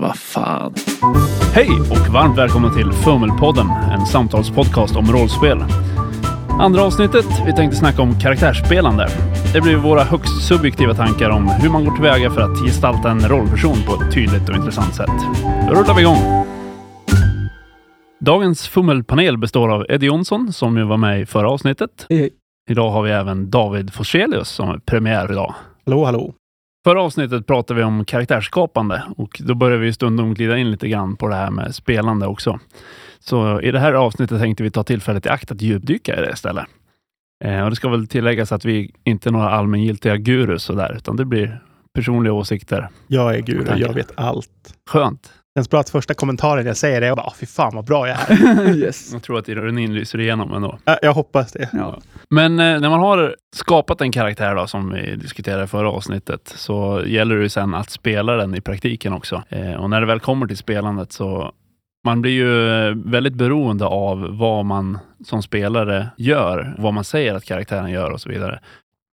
Vad fan. Hej och varmt välkomna till Fummelpodden, en samtalspodcast om rollspel. Andra avsnittet, vi tänkte snacka om karaktärsspelande. Det blir våra högst subjektiva tankar om hur man går tillväga för att gestalta en rollperson på ett tydligt och intressant sätt. Då rullar vi igång. Dagens Fummelpanel består av Eddie Jonsson, som ju var med i förra avsnittet. Hej, hej. Idag har vi även David Forselius som är premiär idag. Hallå, hallå. Förra avsnittet pratade vi om karaktärsskapande och då började vi stundom glida in lite grann på det här med spelande också. Så i det här avsnittet tänkte vi ta tillfället i akt att djupdyka i det istället. Eh, och det ska väl tilläggas att vi inte är några allmängiltiga gurus sådär, utan det blir personliga åsikter. Jag är guru, jag vet allt. Skönt. Känns bra att första kommentaren jag säger är bara, "Ah, fy fan vad bra jag är. yes. Jag tror att ironin lyser igenom ändå. Ja, jag hoppas det. Ja. Men eh, när man har skapat en karaktär då, som vi diskuterade i förra avsnittet, så gäller det ju sen att spela den i praktiken också. Eh, och när det väl kommer till spelandet så man blir ju väldigt beroende av vad man som spelare gör, vad man säger att karaktären gör och så vidare.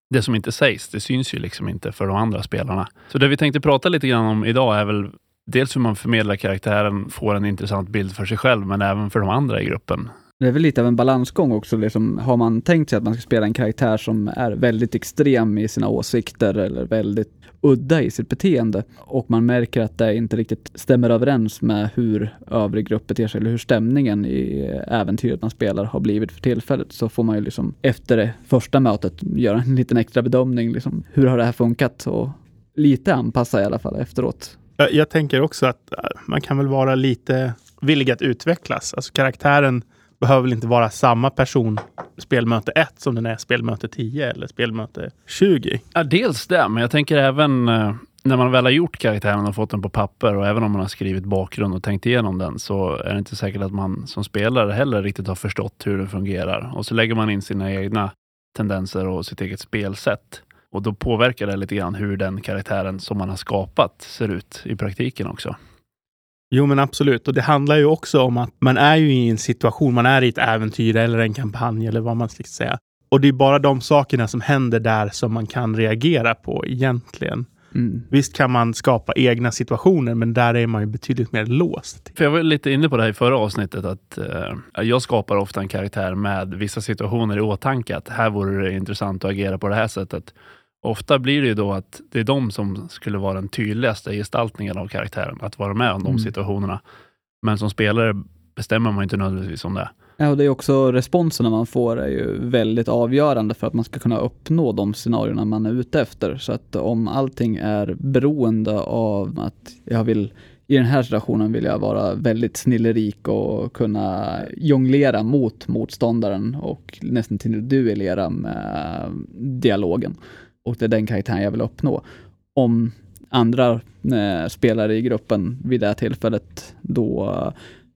Det som inte sägs, det syns ju liksom inte för de andra spelarna. Så det vi tänkte prata lite grann om idag är väl dels hur man förmedlar karaktären, får en intressant bild för sig själv, men även för de andra i gruppen. Det är väl lite av en balansgång också. Liksom, har man tänkt sig att man ska spela en karaktär som är väldigt extrem i sina åsikter eller väldigt udda i sitt beteende och man märker att det inte riktigt stämmer överens med hur övrig grupp beter sig eller hur stämningen i äventyret man spelar har blivit för tillfället så får man ju liksom efter det första mötet göra en liten extra bedömning. Liksom, hur har det här funkat? Och lite anpassa i alla fall efteråt. Jag, jag tänker också att äh, man kan väl vara lite villig att utvecklas. Alltså karaktären behöver väl inte vara samma person spelmöte 1 som den är spelmöte 10 eller spelmöte 20. Ja, dels det, men jag tänker även eh, när man väl har gjort karaktären och fått den på papper och även om man har skrivit bakgrund och tänkt igenom den så är det inte säkert att man som spelare heller riktigt har förstått hur den fungerar. Och så lägger man in sina egna tendenser och sitt eget spelsätt. Och då påverkar det lite grann hur den karaktären som man har skapat ser ut i praktiken också. Jo, men absolut. Och det handlar ju också om att man är ju i en situation, man är i ett äventyr eller en kampanj eller vad man ska säga. Och det är bara de sakerna som händer där som man kan reagera på egentligen. Mm. Visst kan man skapa egna situationer, men där är man ju betydligt mer låst. För jag var lite inne på det här i förra avsnittet att eh, jag skapar ofta en karaktär med vissa situationer i åtanke. Att här vore det intressant att agera på det här sättet. Ofta blir det ju då att det är de som skulle vara den tydligaste gestaltningen av karaktären, att vara med om de Mm. situationerna. Men som spelare bestämmer man inte nödvändigtvis om det. Ja, och det är också responserna man får är ju väldigt avgörande för att man ska kunna uppnå de scenarierna man är ute efter. Så att om allting är beroende av att jag vill i den här situationen vill jag vara väldigt snillerik och kunna jonglera mot motståndaren och nästan till duellera med dialogen. Och det är den karaktären jag vill uppnå. Om andra eh, spelare i gruppen vid det här tillfället då eh,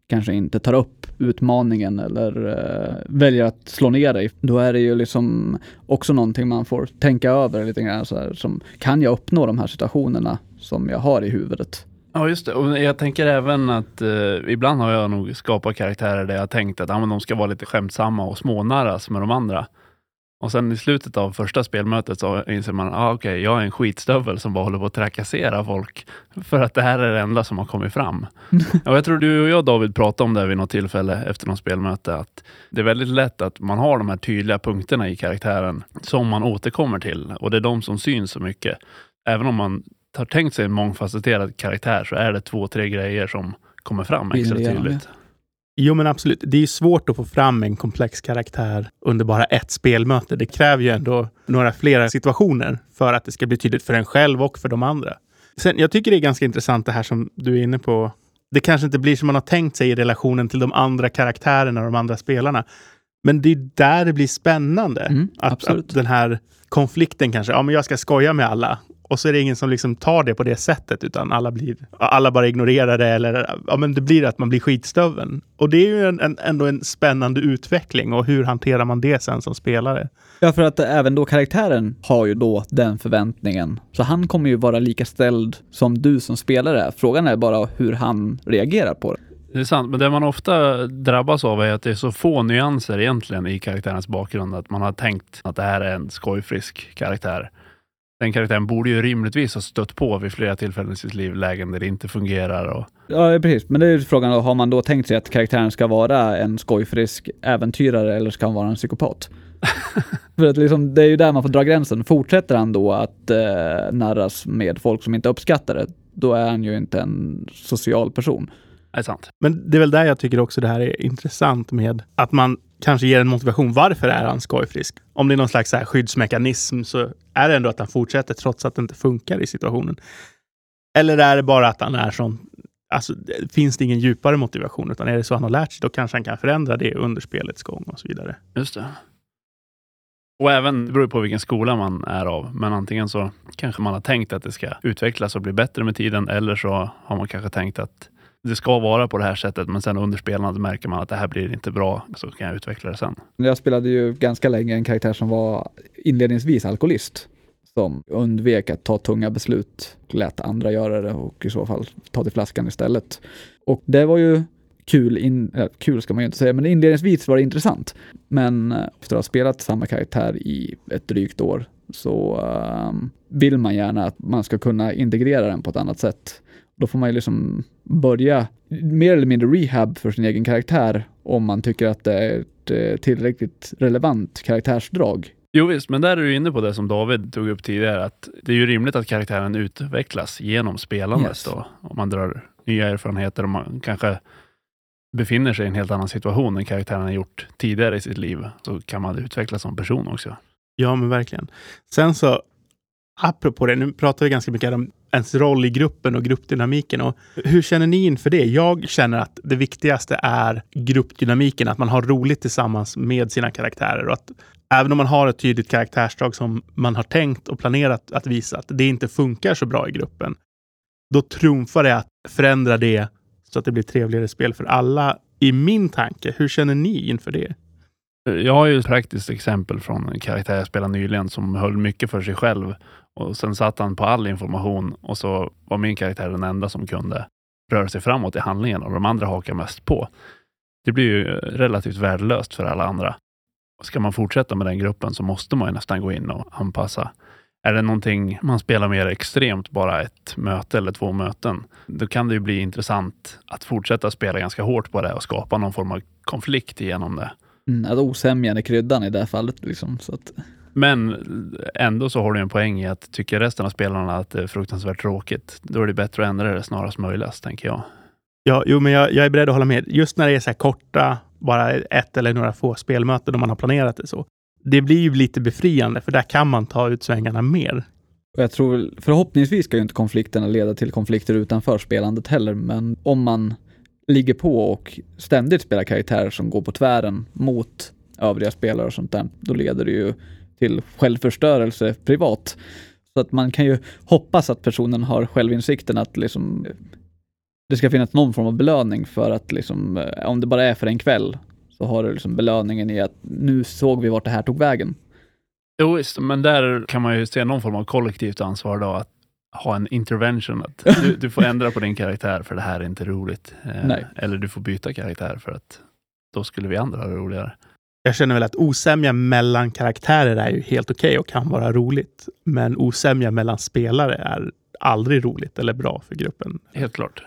kanske inte tar upp utmaningen eller eh, väljer att slå ner dig, då är det ju liksom också någonting man får tänka över lite grann så här, som kan jag uppnå de här situationerna som jag har i huvudet? Ja, just det. Och jag tänker även att eh, ibland har jag nog skapat karaktärer där jag har tänkt att ah, men de ska vara lite skämtsamma och smånarras med de andra. Och sen i slutet av första spelmötet så inser man, ah, okej, jag är en skitstövel som bara håller på att trakassera folk. För att det här är det enda som har kommit fram. och jag tror du och jag David pratade om det vid något tillfälle efter något spelmöte, att det är väldigt lätt att man har de här tydliga punkterna i karaktären som man återkommer till. Och det är de som syns så mycket. Även om man har tänkt sig en mångfacetterad karaktär så är det två, tre grejer som kommer fram extra tydligt. Jo, men absolut. Det är svårt att få fram en komplex karaktär under bara ett spelmöte. Det kräver ju ändå några flera situationer för att det ska bli tydligt för en själv och för de andra. Sen, jag tycker det är ganska intressant det här som du är inne på. Det kanske inte blir som man har tänkt sig i relationen till de andra karaktärerna och de andra spelarna. Men det är där det blir spännande. Mm, att, absolut. att den här konflikten kanske, ja men jag ska skoja med alla. Och så är det ingen som liksom tar det på det sättet, utan alla, blir, alla bara ignorerar det. Eller, ja, men det blir att man blir skitstöveln. Och det är ju en, en, ändå en spännande utveckling. Och hur hanterar man det sen som spelare? Ja, för att även då karaktären har ju då den förväntningen. Så han kommer ju vara lika ställd som du som spelare är. Frågan är bara hur han reagerar på det. Det är sant, men det man ofta drabbas av är att det är så få nyanser egentligen i karaktärens bakgrund. Att man har tänkt att det här är en skojfrisk karaktär. Den karaktären borde ju rimligtvis ha stött på vid flera tillfällen i sitt liv lägen där det inte fungerar. Och... Ja, precis. Men det är ju frågan, då, har man då tänkt sig att karaktären ska vara en skojfrisk äventyrare eller ska han vara en psykopat? För att liksom, det är ju där man får dra gränsen. Fortsätter han då att eh, narras med folk som inte uppskattar det, då är han ju inte en social person. Det är sant. Men det är väl där jag tycker också det här är intressant med att man kanske ger en motivation. Varför är han skojfrisk? Om det är någon slags så skyddsmekanism så är det ändå att han fortsätter trots att det inte funkar i situationen. Eller är det bara att han är sån Alltså, finns det ingen djupare motivation, utan är det så han har lärt sig, då kanske han kan förändra det under spelets gång och så vidare. Just det. Och även, det beror på vilken skola man är av, men antingen så kanske man har tänkt att det ska utvecklas och bli bättre med tiden, eller så har man kanske tänkt att det ska vara på det här sättet, men sen under spelandet märker man att det här blir inte bra, så kan jag utveckla det sen. Jag spelade ju ganska länge en karaktär som var inledningsvis alkoholist, som undvek att ta tunga beslut, lät andra göra det och i så fall ta till flaskan istället. Och det var ju kul, in, äh, kul ska man ju inte säga, men inledningsvis var det intressant. Men eh, efter att ha spelat samma karaktär i ett drygt år så äh, vill man gärna att man ska kunna integrera den på ett annat sätt. Då får man ju liksom börja mer eller mindre rehab för sin egen karaktär om man tycker att det är ett eh, tillräckligt relevant karaktärsdrag. Jo visst, men där är du inne på det som David tog upp tidigare, att det är ju rimligt att karaktären utvecklas genom spelandet. Yes. Då. Om man drar nya erfarenheter och man kanske befinner sig i en helt annan situation än karaktären har gjort tidigare i sitt liv, så kan man utvecklas som person också. Ja, men verkligen. Sen så, apropå det, nu pratar vi ganska mycket om ens roll i gruppen och gruppdynamiken. Och hur känner ni inför det? Jag känner att det viktigaste är gruppdynamiken, att man har roligt tillsammans med sina karaktärer och att även om man har ett tydligt karaktärsdrag som man har tänkt och planerat att visa att det inte funkar så bra i gruppen, då trumfar det att förändra det så att det blir trevligare spel för alla. I min tanke, hur känner ni inför det? Jag har ju ett praktiskt exempel från en karaktär jag spelade nyligen som höll mycket för sig själv och sen satt han på all information och så var min karaktär den enda som kunde röra sig framåt i handlingen och de andra hakar mest på. Det blir ju relativt värdelöst för alla andra. Ska man fortsätta med den gruppen så måste man ju nästan gå in och anpassa. Är det någonting man spelar mer extremt, bara ett möte eller två möten, då kan det ju bli intressant att fortsätta spela ganska hårt på det och skapa någon form av konflikt genom det. Mm, att osämjan är kryddan i det här fallet. Liksom, så att, Men ändå så har du en poäng i att tycker resten av spelarna att det är fruktansvärt tråkigt, då är det bättre att ändra det snarast möjligt, tänker jag. Ja, jo, men jag, jag är beredd att hålla med. Just när det är så här korta, bara ett eller några få spelmöten och man har planerat det så. Det blir ju lite befriande, för där kan man ta ut svängarna mer. och jag tror förhoppningsvis ska ju inte konflikterna leda till konflikter utanför spelandet heller, men om man ligger på och ständigt spelar karaktärer som går på tvären mot övriga spelare och sånt där, då leder det ju till självförstörelse privat. Så att man kan ju hoppas att personen har självinsikten att liksom det ska finnas någon form av belöning för att liksom, eh, om det bara är för en kväll, så har du liksom belöningen i att nu såg vi vart det här tog vägen. Jo, visst, men där kan man ju se någon form av kollektivt ansvar då, att ha en intervention. Att du, du får ändra på din karaktär för det här är inte roligt. Eh, Nej. Eller du får byta karaktär för att då skulle vi andra ha det roligare. Jag känner väl att osämja mellan karaktärer är ju helt okej och kan vara roligt. Men osämja mellan spelare är aldrig roligt eller bra för gruppen. Helt klart.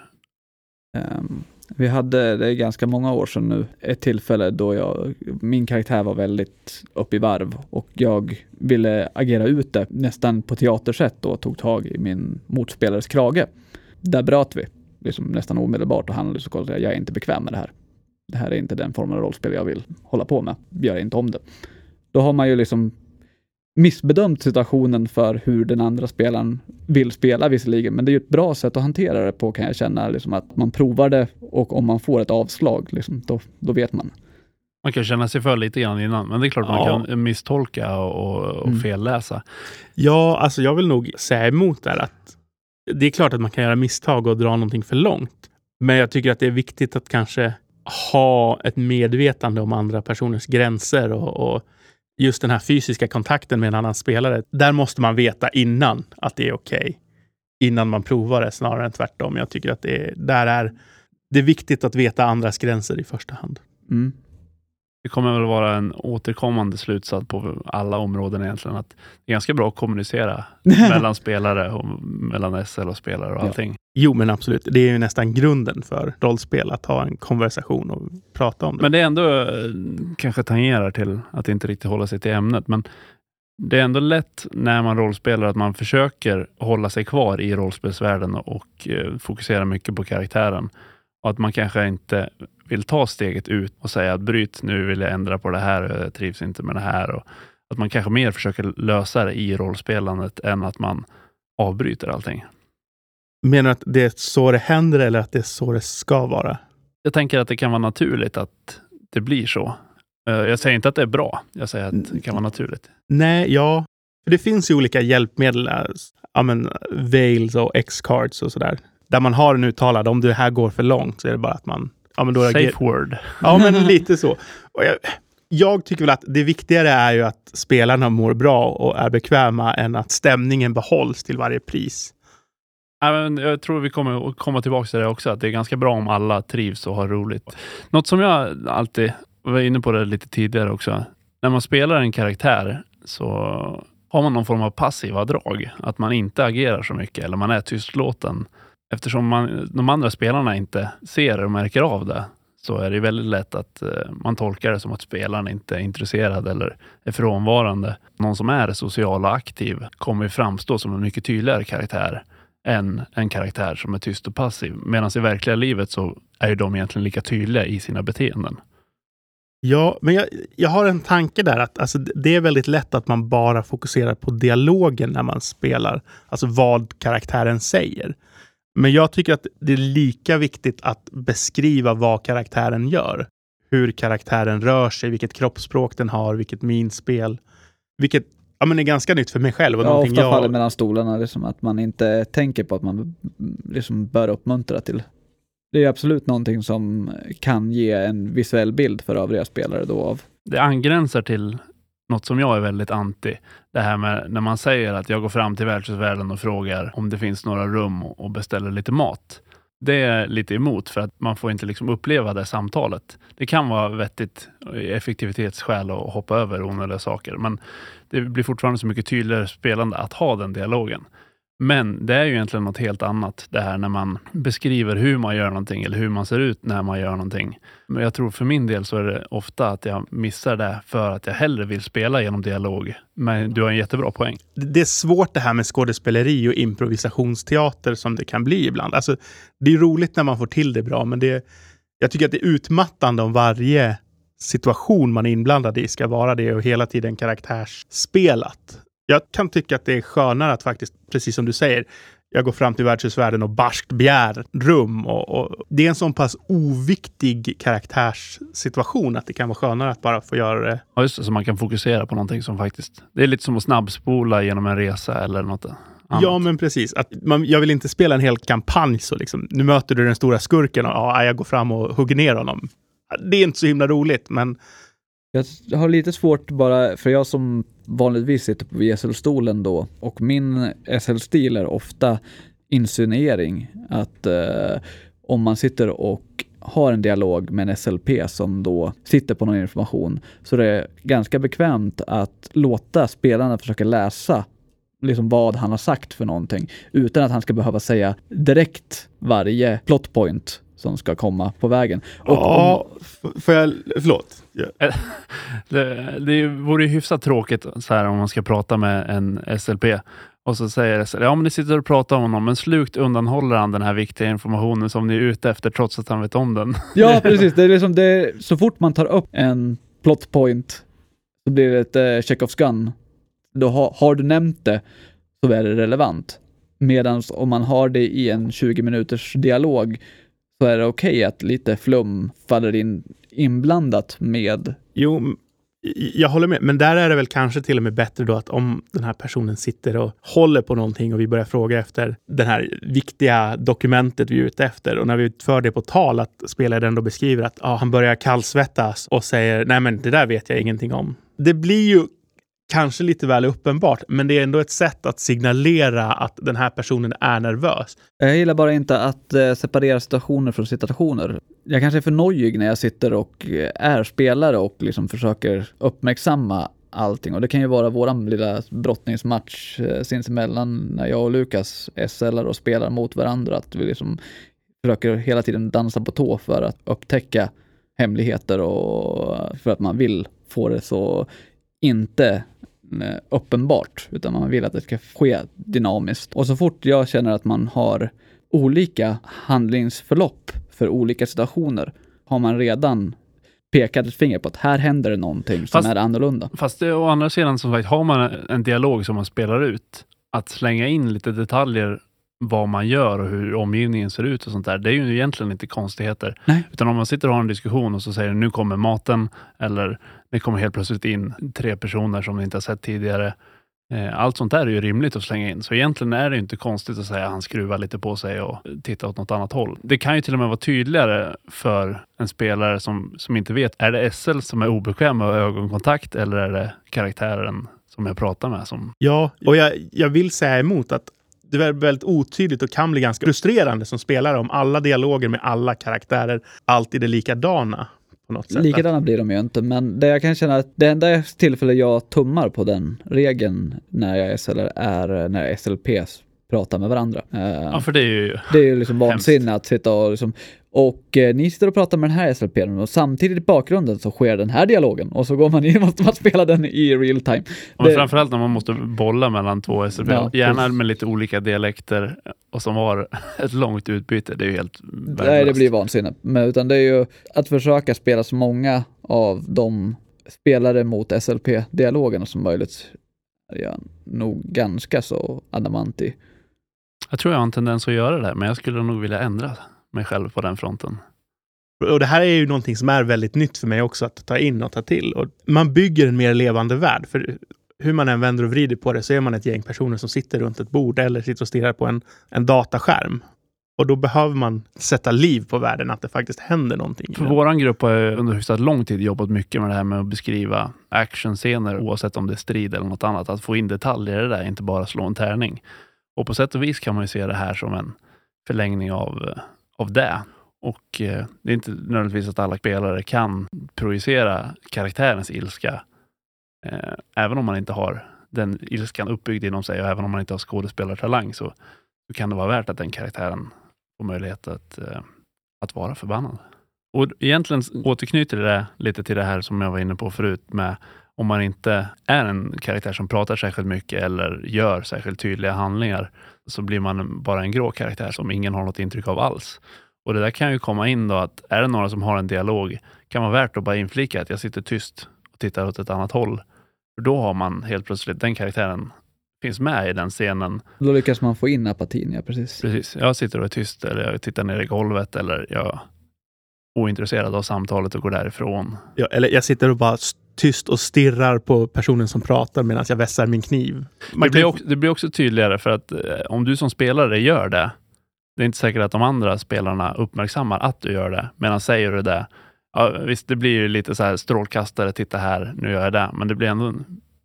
Ehm, vi hade, det är ganska många år sedan nu, ett tillfälle då jag, min karaktär var väldigt upp i varv och jag ville agera ut det nästan på teatersätt då och tog tag i min motspelares krage. Där bröt vi liksom nästan omedelbart och han liksom kollade att jag är inte bekväm med det här. Det här är inte den formen av rollspel jag vill hålla på med. Gör inte om det. Då har man ju liksom missbedömt situationen för hur den andra spelaren vill spela visserligen, men det är ju ett bra sätt att hantera det på kan jag känna, liksom att man provar det och om man får ett avslag, liksom, då, då vet man. Man kan känna sig för lite grann innan, men det är klart Ja. man kan misstolka och, och Mm. felläsa. Ja, alltså jag vill nog säga emot där att det är klart att man kan göra misstag och dra någonting för långt. Men jag tycker att det är viktigt att kanske ha ett medvetande om andra personers gränser och, och just den här fysiska kontakten med en annan spelare. Där måste man veta innan att det är okej. Innan man provar det snarare än tvärtom. Jag tycker att det är, där är det är viktigt att veta andras gränser i första hand. Mm det kommer väl vara en återkommande slutsats på alla områden egentligen. Att det är ganska bra att kommunicera mellan spelare och mellan SL och spelare och Ja. allting. Jo, men absolut. Det är ju nästan grunden för rollspel, att ha en konversation och prata om det. Men det är ändå eh, kanske tangerar till att inte riktigt hålla sig till ämnet. Men det är ändå lätt när man rollspelar att man försöker hålla sig kvar i rollspelsvärlden och eh, fokusera mycket på karaktären. Och att man kanske inte vill ta steget ut och säga att bryt, nu vill jag ändra på det här, och jag trivs inte med det här. Och att man kanske mer försöker lösa det i rollspelandet än att man avbryter allting. Menar du att det är så det händer eller att det är så det ska vara? Jag tänker att det kan vara naturligt att det blir så. Eh, Jag säger inte att det är bra, jag säger att det kan vara naturligt. Nej, ja. För det finns ju olika hjälpmedel. Ja, men Veils och X-cards och sådär. Där man har en uttalad, om det här går för långt så är det bara att man... Ja, men då Safe word. Ja, men lite så. Jag, jag tycker väl att det viktigare är ju att spelarna mår bra och är bekväma än att stämningen behålls till varje pris. Jag tror vi kommer komma tillbaka till det också, att det är ganska bra om alla trivs och har roligt. Något som jag alltid var inne på det lite tidigare också. När man spelar en karaktär så har man någon form av passiva drag. Att man inte agerar så mycket eller man är tystlåten. Eftersom man, de andra spelarna inte ser och märker av det så är det väldigt lätt att eh, man tolkar det som att spelaren inte är intresserad eller är frånvarande. Någon som är social och aktiv kommer ju framstå som en mycket tydligare karaktär än en karaktär som är tyst och passiv. Medan i verkliga livet så är ju de egentligen lika tydliga i sina beteenden. Ja, men jag, jag har en tanke där att alltså, det är väldigt lätt att man bara fokuserar på dialogen när man spelar. Alltså vad karaktären säger. Men jag tycker att det är lika viktigt att beskriva vad karaktären gör. Hur karaktären rör sig, vilket kroppsspråk den har, vilket minspel. Vilket ja, men är ganska nytt för mig själv. Och Ja, ofta jag... faller mellan stolarna, liksom att man inte tänker på att man liksom bör uppmuntra till. Det är absolut någonting som kan ge en visuell bild för övriga spelare då av. Det angränsar till något som jag är väldigt anti. Det här med när man säger att jag går fram till värdshusvärden och frågar om det finns några rum och beställer lite mat. Det är jag lite emot för att man får inte liksom uppleva det samtalet. Det kan vara vettigt i effektivitetsskäl att hoppa över onödiga saker, men det blir fortfarande så mycket tydligare spelande att ha den dialogen. Men det är ju egentligen något helt annat, det här när man beskriver hur man gör någonting eller hur man ser ut när man gör någonting. Men jag tror för min del så är det ofta att jag missar det för att jag hellre vill spela genom dialog. Men du har en jättebra poäng. det är svårt det här med skådespeleri och improvisationsteater som det kan bli ibland. Alltså, det är roligt när man får till det bra, men det, jag tycker att det är utmattande om varje situation man är inblandad i ska vara det och hela tiden karaktärsspelat. Jag kan tycka att det är skönare att faktiskt, precis som du säger, jag går fram till värdshusvärden och barskt begär rum. Och, och det är en sån pass oviktig karaktärssituation att det kan vara skönare att bara få göra det Ja, just det, så man kan fokusera på någonting som faktiskt... Det är lite som att snabbspola genom en resa eller något annat. Ja, men precis. Att man, jag vill inte spela en hel kampanj så liksom. Nu möter du den stora skurken och ja, jag går fram och hugger ner honom. Det är inte så himla roligt, men jag har lite svårt bara, för jag som vanligtvis sitter på VSL-stolen då och min SL-stil är ofta insinuering. Att eh, om man sitter och har en dialog med en SLP som då sitter på någon information så det är ganska bekvämt att låta spelarna försöka läsa liksom vad han har sagt för någonting utan att han ska behöva säga direkt varje plot point som ska komma på vägen. Och ja, f- får jag, förlåt. Ja. Det, det vore ju hyfsat tråkigt så här, om man ska prata med en SLP och så säger SLP, ja men ni sitter och pratar om honom, men slukt undanhåller han den här viktiga informationen som ni är ute efter trots att han vet om den. Ja, precis. Det är liksom det, så fort man tar upp en plot point så blir det ett eh, check-offs gun. Då har, har du nämnt det så är det relevant. Medan om man har det i en 20 minuters dialog så är det okej att lite flum faller in inblandat med Jo, jag håller med. Men där är det väl kanske till och med bättre då att om den här personen sitter och håller på någonting och vi börjar fråga efter det här viktiga dokumentet vi är ute efter. Och när vi för det på tal att spelaren då beskriver att ah, han börjar kallsvettas och säger nej men det där vet jag ingenting om. Det blir ju kanske lite väl uppenbart, men det är ändå ett sätt att signalera att den här personen är nervös. Jag gillar bara inte att eh, separera situationer från situationer. Jag kanske är för nojig när jag sitter och eh, är spelare och liksom försöker uppmärksamma allting. Och det kan ju vara våran lilla brottningsmatch eh, sinsemellan när jag och Lukas SLar och spelar mot varandra. Att vi liksom försöker hela tiden dansa på tå för att upptäcka hemligheter och för att man vill få det så inte eh, uppenbart, utan man vill att det ska ske dynamiskt. Och så fort jag känner att man har olika handlingsförlopp för olika situationer har man redan pekat ett finger på att här händer det någonting som Fast- är annorlunda. Fast det, å andra sidan, som sagt, har man en dialog som man spelar ut, att slänga in lite detaljer vad man gör och hur omgivningen ser ut och sånt där, det är ju egentligen inte konstigheter. Nej. Utan om man sitter och har en diskussion och så säger nu kommer maten, eller det kommer helt plötsligt in tre personer som ni inte har sett tidigare. Eh, Allt sånt där är ju rimligt att slänga in. Så egentligen är det inte konstigt att säga att han skruvar lite på sig och tittar åt något annat håll. Det kan ju till och med vara tydligare för en spelare som, som inte vet, är det SL som är obekväm med ögonkontakt eller är det karaktären som jag pratar med som... Ja, och jag, jag vill säga emot att det är väldigt otydligt och kan bli ganska frustrerande som spelare om alla dialoger med alla karaktärer alltid är likadana. På något sätt. Likadana blir de ju inte, men det jag kan känna att det enda tillfälle jag tummar på den regeln när jag är SLR är när SLP pratar med varandra. Eh, Ja, för det är ju... Det är ju liksom vansinne att sitta och liksom, och eh, ni sitter och pratar med den här SLP'n och samtidigt i bakgrunden så sker den här dialogen och så går man in och måste man spela den i real time. Och Det- framförallt när man måste bolla mellan två SLP. Ja, Gärna med lite olika dialekter och som har ett långt utbyte. Det är ju helt Nej, det värdelöst. blir vansinne. Men utan det är ju att försöka spela så många av de spelare mot SLP-dialogerna som möjligt. är Jag nog ganska så adamanti. Jag tror jag har en tendens att göra det, men jag skulle nog vilja ändra mig själv på den fronten. Och det här är ju någonting som är väldigt nytt för mig också att ta in och ta till. Och man bygger en mer levande värld. För hur man än vänder och vrider på det så är man ett gäng personer som sitter runt ett bord eller sitter och stirrar på en, en dataskärm. Och då behöver man sätta liv på världen, att det faktiskt händer någonting. För vår grupp har under hyfsat lång tid jobbat mycket med det här med att beskriva actionscener, oavsett om det är strid eller något annat. Att få in detaljer i det där, inte bara slå en tärning. Och på sätt och vis kan man ju se det här som en förlängning av, eh, av det. Och eh, det är inte nödvändigtvis att alla spelare kan projicera karaktärens ilska, eh, även om man inte har den ilskan uppbyggd inom sig och även om man inte har skådespelartalang så, så kan det vara värt att den karaktären får möjlighet att, eh, att vara förbannad. Och egentligen återknyter det lite till det här som jag var inne på förut med om man inte är en karaktär som pratar särskilt mycket eller gör särskilt tydliga handlingar så blir man bara en grå karaktär som ingen har något intryck av alls. Och det där kan ju komma in då att är det några som har en dialog kan vara värt att bara inflika att jag sitter tyst och tittar åt ett annat håll. För då har man helt plötsligt, den karaktären finns med i den scenen Då lyckas man få in apatin, ja precis. Precis. Jag sitter och är tyst eller jag tittar ner i golvet eller jag är ointresserad av samtalet och går därifrån. Ja, eller jag sitter och bara tyst och stirrar på personen som pratar medan jag vässar min kniv. Det blir, också, det blir också tydligare för att eh, om du som spelare gör det, det är inte säkert att de andra spelarna uppmärksammar att du gör det, medan säger du det, ja, visst det blir ju lite så här strålkastare, titta här, nu gör jag det, men det blir ändå,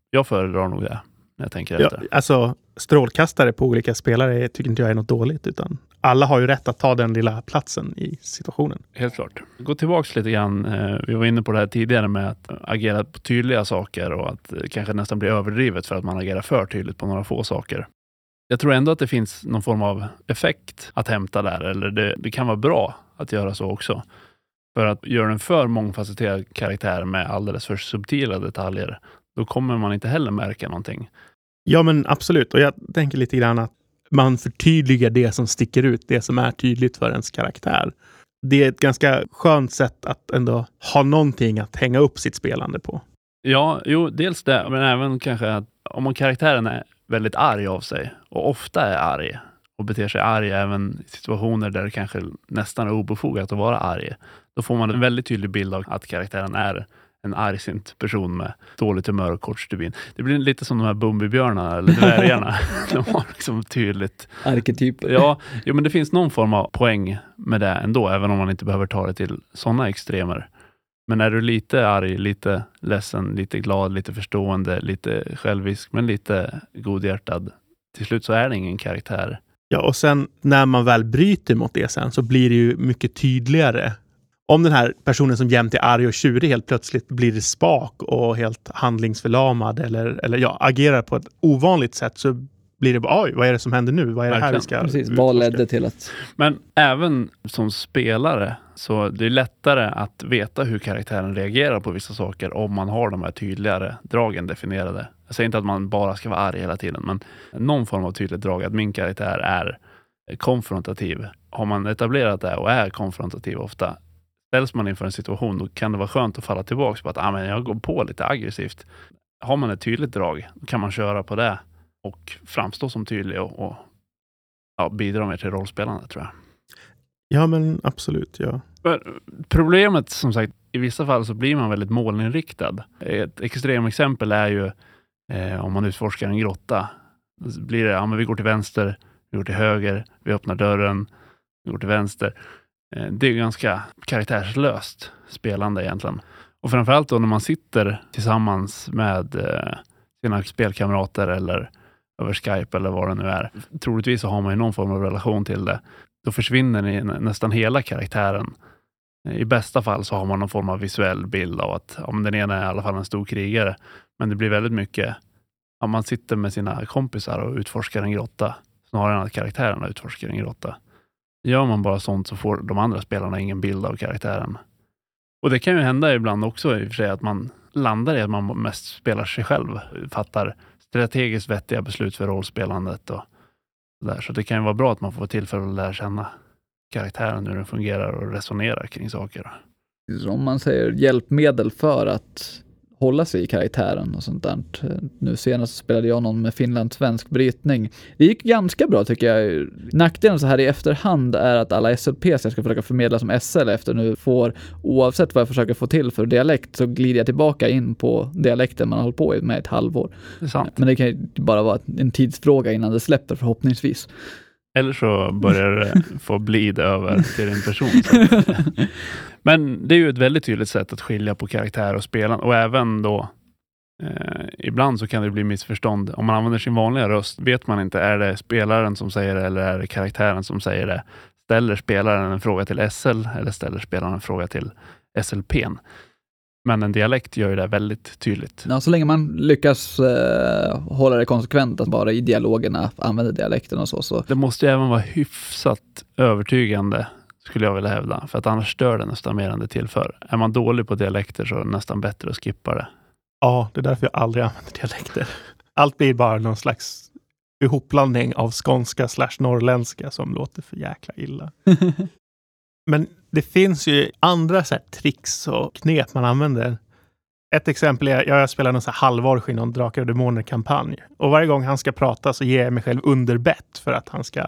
jag föredrar nog det när jag tänker Ja, efter. alltså strålkastare på olika spelare tycker inte jag är något dåligt, utan alla har ju rätt att ta den lilla platsen i situationen. Helt klart. Gå tillbaks lite grann. eh, Vi var inne på det här tidigare med att agera på tydliga saker och att det kanske nästan blir överdrivet för att man agerar för tydligt på några få saker. Jag tror ändå att det finns någon form av effekt att hämta där, eller det, det kan vara bra att göra så också. För att göra en för mångfacetterad karaktär med alldeles för subtila detaljer, då kommer man inte heller märka någonting. Ja, men absolut. Och jag tänker lite grann att man förtydligar det som sticker ut, det som är tydligt för ens karaktär. Det är ett ganska skönt sätt att ändå ha någonting att hänga upp sitt spelande på. Ja, jo, dels det, men även kanske att om karaktären är väldigt arg av sig och ofta är arg och beter sig arg även i situationer där det kanske nästan är obefogat att vara arg, då får man en väldigt tydlig bild av att karaktären är en argsint person med dåligt humör och kort stubin. Det blir lite som de här Bumbibjörnarna eller dvärgarna. de har liksom tydligt Arketyper. Ja, jo, men det finns någon form av poäng med det ändå, även om man inte behöver ta det till sådana extremer. Men är du lite arg, lite ledsen, lite glad, lite förstående, lite självisk, men lite godhjärtad. Till slut så är det ingen karaktär. Ja, och sen när man väl bryter mot det sen så blir det ju mycket tydligare. Om den här personen som jämt är arg och tjurig helt plötsligt blir spak och helt handlingsförlamad eller, eller ja, agerar på ett ovanligt sätt så blir det bara oj, vad är det som händer nu? Vad är det här vi ska Precis, utforska? vad ledde till att... Men även som spelare så det är lättare att veta hur karaktären reagerar på vissa saker om man har de här tydligare dragen definierade. Jag säger inte att man bara ska vara arg hela tiden, men någon form av tydligt drag att min karaktär är konfrontativ. Har man etablerat det och är konfrontativ ofta, ställs man inför en situation, då kan det vara skönt att falla tillbaka på att ah, men jag går på lite aggressivt. Har man ett tydligt drag, då kan man köra på det och framstå som tydlig och, och ja, bidra mer till rollspelandet tror jag. Ja, men absolut. Ja. Men Problemet som sagt, i vissa fall så blir man väldigt målinriktad. Ett extremexempel är ju eh, om man utforskar en grotta. Så blir det, ja men vi går till vänster, vi går till höger, vi öppnar dörren, vi går till vänster. Eh, det är ganska karaktärslöst spelande egentligen. Och framförallt då när man sitter tillsammans med eh, sina spelkamrater eller över Skype eller vad det nu är. Troligtvis så har man ju någon form av relation till det. Då försvinner nästan hela karaktären. Eh, I bästa fall så har man någon form av visuell bild av att ja, den ena är i alla fall en stor krigare. Men det blir väldigt mycket, ja, man sitter med sina kompisar och utforskar en grotta snarare än att karaktärerna utforskar en grotta. Gör man bara sånt så får de andra spelarna ingen bild av karaktären. Och det kan ju hända ibland också i och för sig att man landar i att man mest spelar sig själv, fattar strategiskt vettiga beslut för rollspelandet och där. Så det kan ju vara bra att man får tillfälle att lära känna karaktären, hur den fungerar och resonera kring saker. Om man säger hjälpmedel för att hålla sig i karaktären och sånt där. Nu senast spelade jag någon med finlandssvensk brytning. Det gick ganska bra tycker jag. Nackdelen så här i efterhand är att alla SLP jag ska försöka förmedla som SL efter nu får, oavsett vad jag försöker få till för dialekt, så glider jag tillbaka in på dialekten man har hållit på med ett halvår. Det. Men det kan ju bara vara en tidsfråga innan det släpper förhoppningsvis. Eller så börjar det få blid över till din person. Men det är ju ett väldigt tydligt sätt att skilja på karaktär och spelande och även då eh, ibland så kan det bli missförstånd. Om man använder sin vanliga röst vet man inte, är det spelaren som säger det eller är det karaktären som säger det? Ställer spelaren en fråga till SL eller ställer spelaren en fråga till SLPn? Men en dialekt gör ju det väldigt tydligt. Ja, så länge man lyckas eh, hålla det konsekvent, att bara i dialogerna använda dialekten och så, så Det måste ju även vara hyfsat övertygande, skulle jag vilja hävda. För att annars stör det nästan mer än det tillför. Är man dålig på dialekter så är det nästan bättre att skippa det. Ja, det är därför jag aldrig använder dialekter. Allt blir bara någon slags ihopblandning av skånska slash norrländska som låter för jäkla illa. Men det finns ju andra så tricks och knep man använder. Ett exempel är, jag spelar någon så här i någon Drakar och Demoner-kampanj. Och varje gång han ska prata så ger jag mig själv underbett för att han ska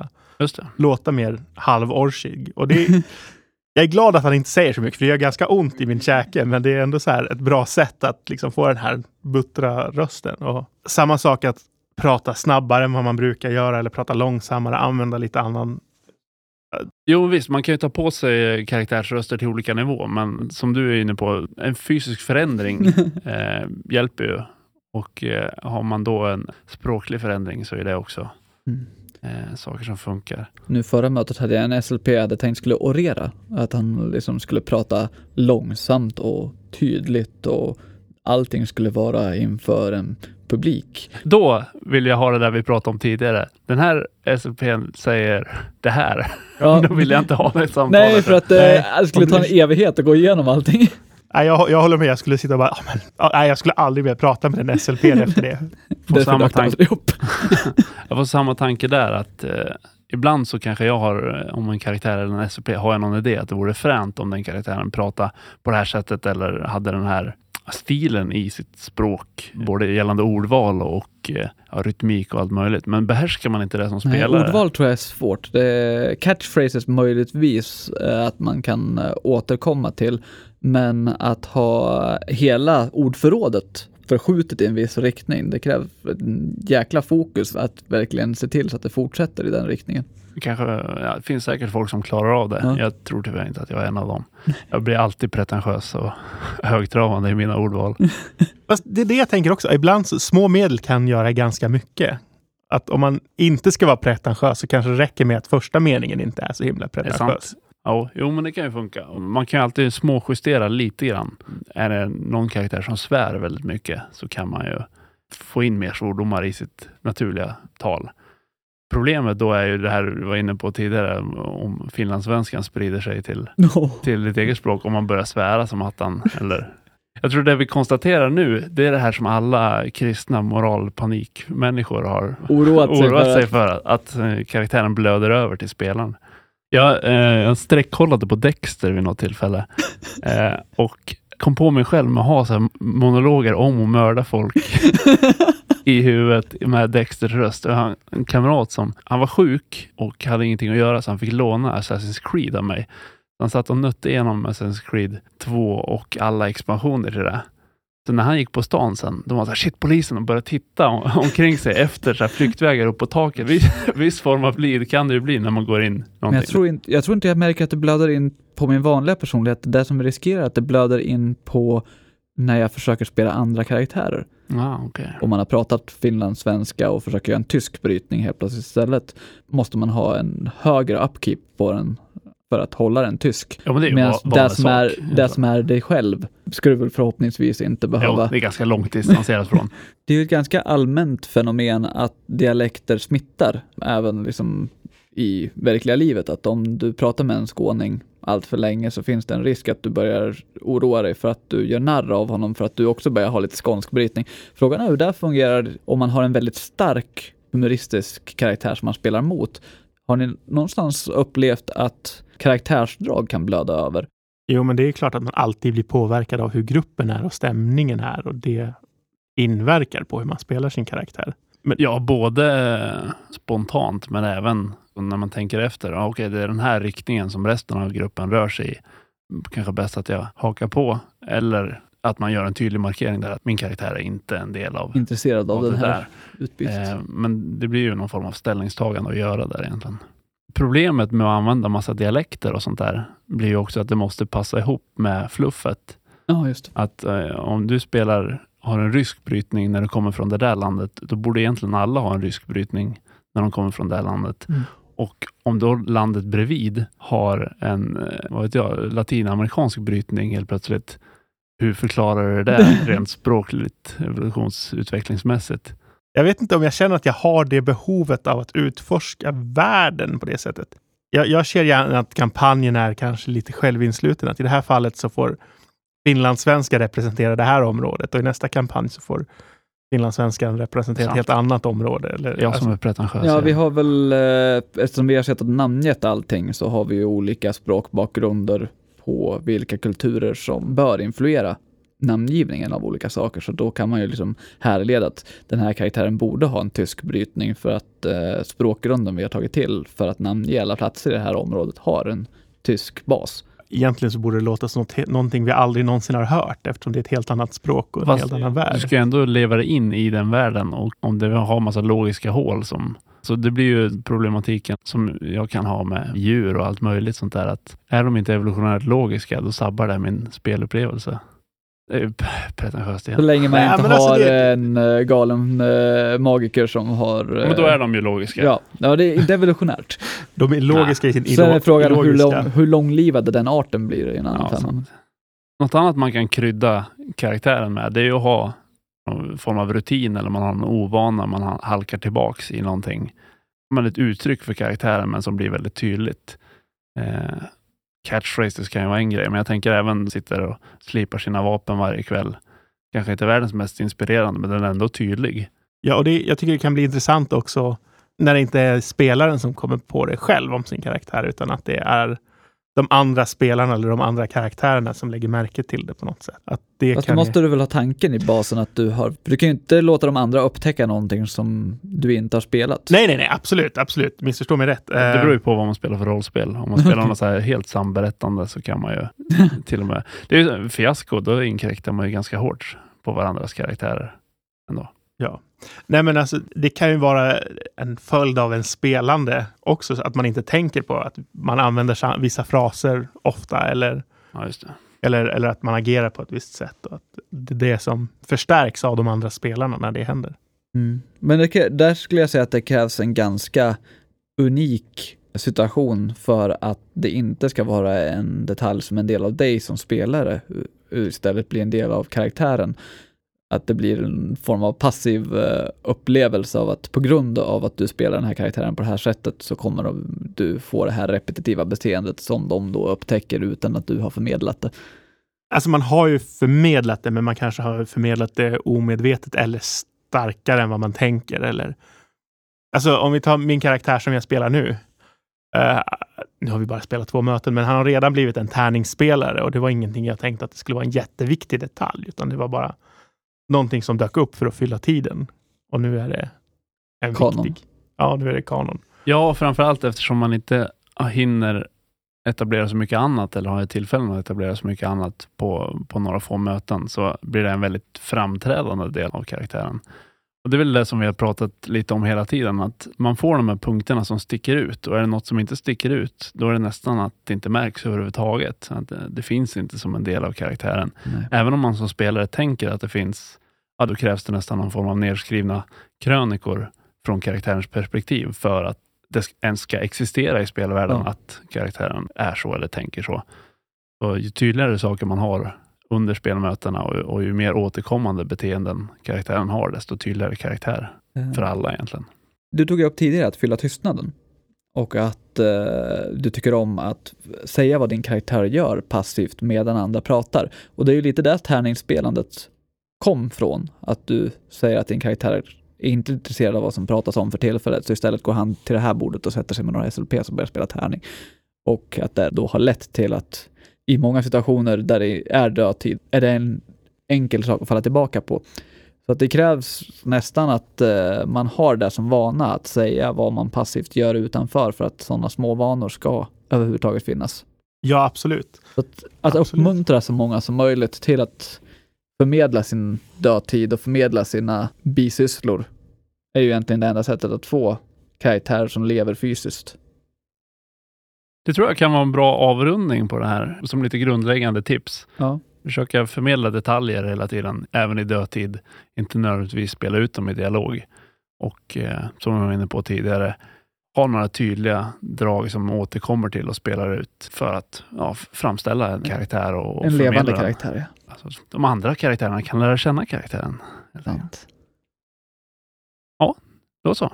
låta mer halvorchig. Och det är, jag är glad att han inte säger så mycket, för det gör ganska ont i min käke, men det är ändå så här ett bra sätt att liksom få den här buttra rösten. Och samma sak att prata snabbare än vad man brukar göra, eller prata långsammare, använda lite annan Jo visst, man kan ju ta på sig karaktärsröster till olika nivå, men som du är inne på, en fysisk förändring eh, hjälper ju. Och eh, har man då en språklig förändring så är det också Mm. eh, saker som funkar. Nu förra mötet hade jag en SLP jag hade tänkt skulle orera. Att han liksom skulle prata långsamt och tydligt och allting skulle vara inför en publik. Då vill jag ha det där vi pratade om tidigare. Den här SLPn säger det här. Ja. Då vill jag inte ha det samtalet. Nej, för att eh, det skulle ta en evighet att gå igenom allting. Nej, jag, jag håller med. Jag skulle sitta och bara, "Ah, men, ah, nej, jag skulle aldrig mer prata med den SLP efter det. Får samma tanke. Jag får samma tanke där att eh, ibland så kanske jag har, eh, om en karaktär eller en SLP, har jag någon idé att det vore fränt om den karaktären pratade på det här sättet eller hade den här stilen i sitt språk, både gällande ordval och eh, ja, rytmik och allt möjligt. Men behärskar man inte det som Nej, spelare? ordval tror jag är svårt. Det är catchphrases möjligtvis eh, att man kan eh, återkomma till, men att ha hela ordförrådet förskjutet i en viss riktning, det krävs en jäkla fokus att verkligen se till så att det fortsätter i den riktningen. Kanske, ja, det finns säkert folk som klarar av det. Ja. Jag tror tyvärr inte att jag är en av dem. Jag blir alltid pretentiös och högtravande i mina ordval. Fast det är det jag tänker också. Ibland så, små medel kan göra ganska mycket. Att om man inte ska vara pretentiös så kanske det räcker med att första meningen inte är så himla pretentiös. Ja, jo, men det kan ju funka. Man kan ju alltid småjustera lite grann. Är det någon karaktär som svär väldigt mycket så kan man ju få in mer svordomar i sitt naturliga tal. Problemet då är ju det här du var inne på tidigare, om finlandssvenskan sprider sig till, till ditt eget språk, om man börjar svära som attan. Eller... Jag tror det vi konstaterar nu, det är det här som alla kristna moralpanikmänniskor har Oroat sig oroat för sig att- för att, att eh, karaktären blöder över till spelaren. Jag, eh, jag sträckkollade på Dexter vid något tillfälle eh, och kom på mig själv med att ha så monologer om att mörda folk i huvudet med Dexters röst. Jag har en kamrat som, han var sjuk och hade ingenting att göra så han fick låna Assassin's Creed av mig. Han satt och nötte igenom Assassin's Creed 2 och alla expansioner till det. Så när han gick på stan sen, då var han såhär, shit polisen och började titta om, omkring sig efter så här flyktvägar upp på taket. Viss, viss form av liv kan det ju bli när man går in någonting. Men jag tror, inte, jag tror inte jag märker att det blöder in på min vanliga personlighet. Det som riskerar att det blöder in på när jag försöker spela andra karaktärer. Ja, okej. Om man har pratat finlandssvenska och försöker göra en tysk brytning helt plötsligt istället, måste man ha en högre upkeep på den för att hålla den tysk. Ja, men det Medan det, som är, det som är dig själv ska du väl förhoppningsvis inte Jo, behöva. det är ganska långt distanserat från. Det är ju ett ganska allmänt fenomen att dialekter smittar, även liksom i verkliga livet. Att om du pratar med en skåning allt för länge så finns det en risk att du börjar oroa dig för att du gör narr av honom för att du också börjar ha lite skånsk brytning. Frågan är hur det här fungerar om man har en väldigt stark humoristisk karaktär som man spelar mot. Har ni någonstans upplevt att karaktärsdrag kan blöda över? Jo, men det är klart att man alltid blir påverkad av hur gruppen är och stämningen är och det inverkar på hur man spelar sin karaktär. Ja, både spontant men även när man tänker efter. Okej, det är den här riktningen som resten av gruppen rör sig i. Kanske bäst att jag hakar på. Eller att man gör en tydlig markering där att min karaktär är inte en del av, Intresserad av av den här utbytet? Eh, men det blir ju någon form av ställningstagande att göra där egentligen. Problemet med att använda massa dialekter och sånt där blir ju också att det måste passa ihop med fluffet. Ja, just det. Att eh, om du spelar, har en rysk brytning när du kommer från det där landet, då borde egentligen alla ha en rysk brytning när de kommer från det landet. Mm. Och om då landet bredvid har en, eh, vad vet jag, latinamerikansk brytning helt plötsligt, hur förklarar du det där rent språkligt, evolutionsutvecklingsmässigt? Jag vet inte om jag känner att jag har det behovet av att utforska världen på det sättet. Jag, jag ser gärna att kampanjen är kanske lite självinsluten. Att i det här fallet så får finlandssvenska representera det här området och i nästa kampanj så får finlandssvenskan representera ett helt annat område. Eller, Jag som alltså, är pretentiös. Ja, vi har väl, eh, eftersom vi har sett att namngett allting, så har vi ju olika språkbakgrunder på vilka kulturer som bör influera namngivningen av olika saker. Så då kan man ju liksom härleda att den här karaktären borde ha en tysk brytning för att eh, språkgrunden vi har tagit till för att namnge alla platser i det här området har en tysk bas. Egentligen så borde det låta som något, någonting vi aldrig någonsin har hört eftersom det är ett helt annat språk och en Fast helt annan Du värld. ska ju ändå leva dig in i den världen och om det har massa logiska hål som så det blir ju problematiken som jag kan ha med djur och allt möjligt sånt där att är de inte evolutionärt logiska då sabbar det min spelupplevelse. Det är pretentiöst Så igen. länge man Nej, inte alltså har det- en eh, galen eh, magiker som har... eh, Men då är de ju logiska. Ja, ja, det är evolutionärt. De är logiska i sin Sen är frågan hur, lång, hur långlivad den arten blir i en annan Ja. Något annat man kan krydda karaktären med det är ju att ha någon form av rutin eller man har en ovana, man ha- halkar tillbaks i någonting. Man ett uttryck för karaktären men som blir väldigt tydligt. Eh, catchphrases kan ju vara en grej, men jag tänker även sitter och slipar sina vapen varje kväll. Kanske inte världens mest inspirerande, men den är ändå tydlig. Ja, och det, jag tycker det kan bli intressant också när det inte är spelaren som kommer på det själv om sin karaktär, utan att det är de andra spelarna eller de andra karaktärerna som lägger märke till det på något sätt. Att det Fast då måste du väl ha tanken i basen att du har, för du kan ju inte låta de andra upptäcka någonting som du inte har spelat. Nej, nej, nej, absolut, absolut. Missförstå mig rätt. Det Eh, beror ju på vad man spelar för rollspel. Om man spelar något så här helt samberättande så kan man ju till och med... Det är ju fiasko, då inkräktar man ju ganska hårt på varandras karaktärer. Ändå. Ja. Nej, men alltså, det kan ju vara en följd av en spelande också, så att man inte tänker på att man använder vissa fraser ofta eller, Ja, just det. eller, eller att man agerar på ett visst sätt. Och att det är det som förstärks av de andra spelarna när det händer. Mm. Men det, där skulle jag säga att det krävs en ganska unik situation för att det inte ska vara en detalj som en del av dig som spelare, istället blir en del av karaktären. Att det blir en form av passiv eh, upplevelse av att på grund av att du spelar den här karaktären på det här sättet så kommer du få det här repetitiva beteendet som de då upptäcker utan att du har förmedlat det. Alltså man har ju förmedlat det, men man kanske har förmedlat det omedvetet eller starkare än vad man tänker. Eller... Alltså om vi tar min karaktär som jag spelar nu. Uh, nu har vi bara spelat två möten, men han har redan blivit en tärningsspelare och det var ingenting jag tänkte att det skulle vara en jätteviktig detalj, utan det var bara någonting som dök upp för att fylla tiden. Och nu är det en Kanon. viktig. Ja, nu är det kanon. Ja, framförallt eftersom man inte hinner etablera så mycket annat eller har tillfällen att etablera så mycket annat på, på några få möten så blir det en väldigt framträdande del av karaktären. Och Det är väl det som vi har pratat lite om hela tiden, att man får de här punkterna som sticker ut och är det något som inte sticker ut, då är det nästan att det inte märks överhuvudtaget. Att det, det finns inte som en del av karaktären. Nej. Även om man som spelare tänker att det finns, ja då krävs det nästan någon form av nedskrivna krönikor från karaktärens perspektiv för att det ens ska existera i spelvärlden Ja. att karaktären är så eller tänker så. Och ju tydligare saker man har under spelmötena och, och ju mer återkommande beteenden karaktären har, desto tydligare karaktär för alla egentligen. Du tog upp tidigare att fylla tystnaden och att eh, du tycker om att säga vad din karaktär gör passivt medan andra pratar. Och det är ju lite där tärningsspelandet kom från, att du säger att din karaktär är inte intresserad av vad som pratas om för tillfället, så istället går han till det här bordet och sätter sig med några SLP som börjar spela tärning. Och att det då har lett till att i många situationer där det är dödtid är det en enkel sak att falla tillbaka på. Så att det krävs nästan att eh, man har det som vana att säga vad man passivt gör utanför för att sådana små vanor ska överhuvudtaget finnas. Ja, absolut. Så att, att Absolut. uppmuntra så många som möjligt till att förmedla sin dödtid och förmedla sina bisysslor är ju egentligen det enda sättet att få karaktärer som lever fysiskt. Det tror jag kan vara en bra avrundning på det här, som lite grundläggande tips. Ja. Försöka förmedla detaljer hela tiden, även i dödtid. Inte nödvändigtvis spela ut dem i dialog. Och eh, som jag var inne på tidigare, ha några tydliga drag som återkommer till och spelar ut för att ja, framställa en karaktär och, och En levande den. karaktär, ja. Alltså, de andra karaktärerna kan lära känna karaktären. helt. Sant. Då så.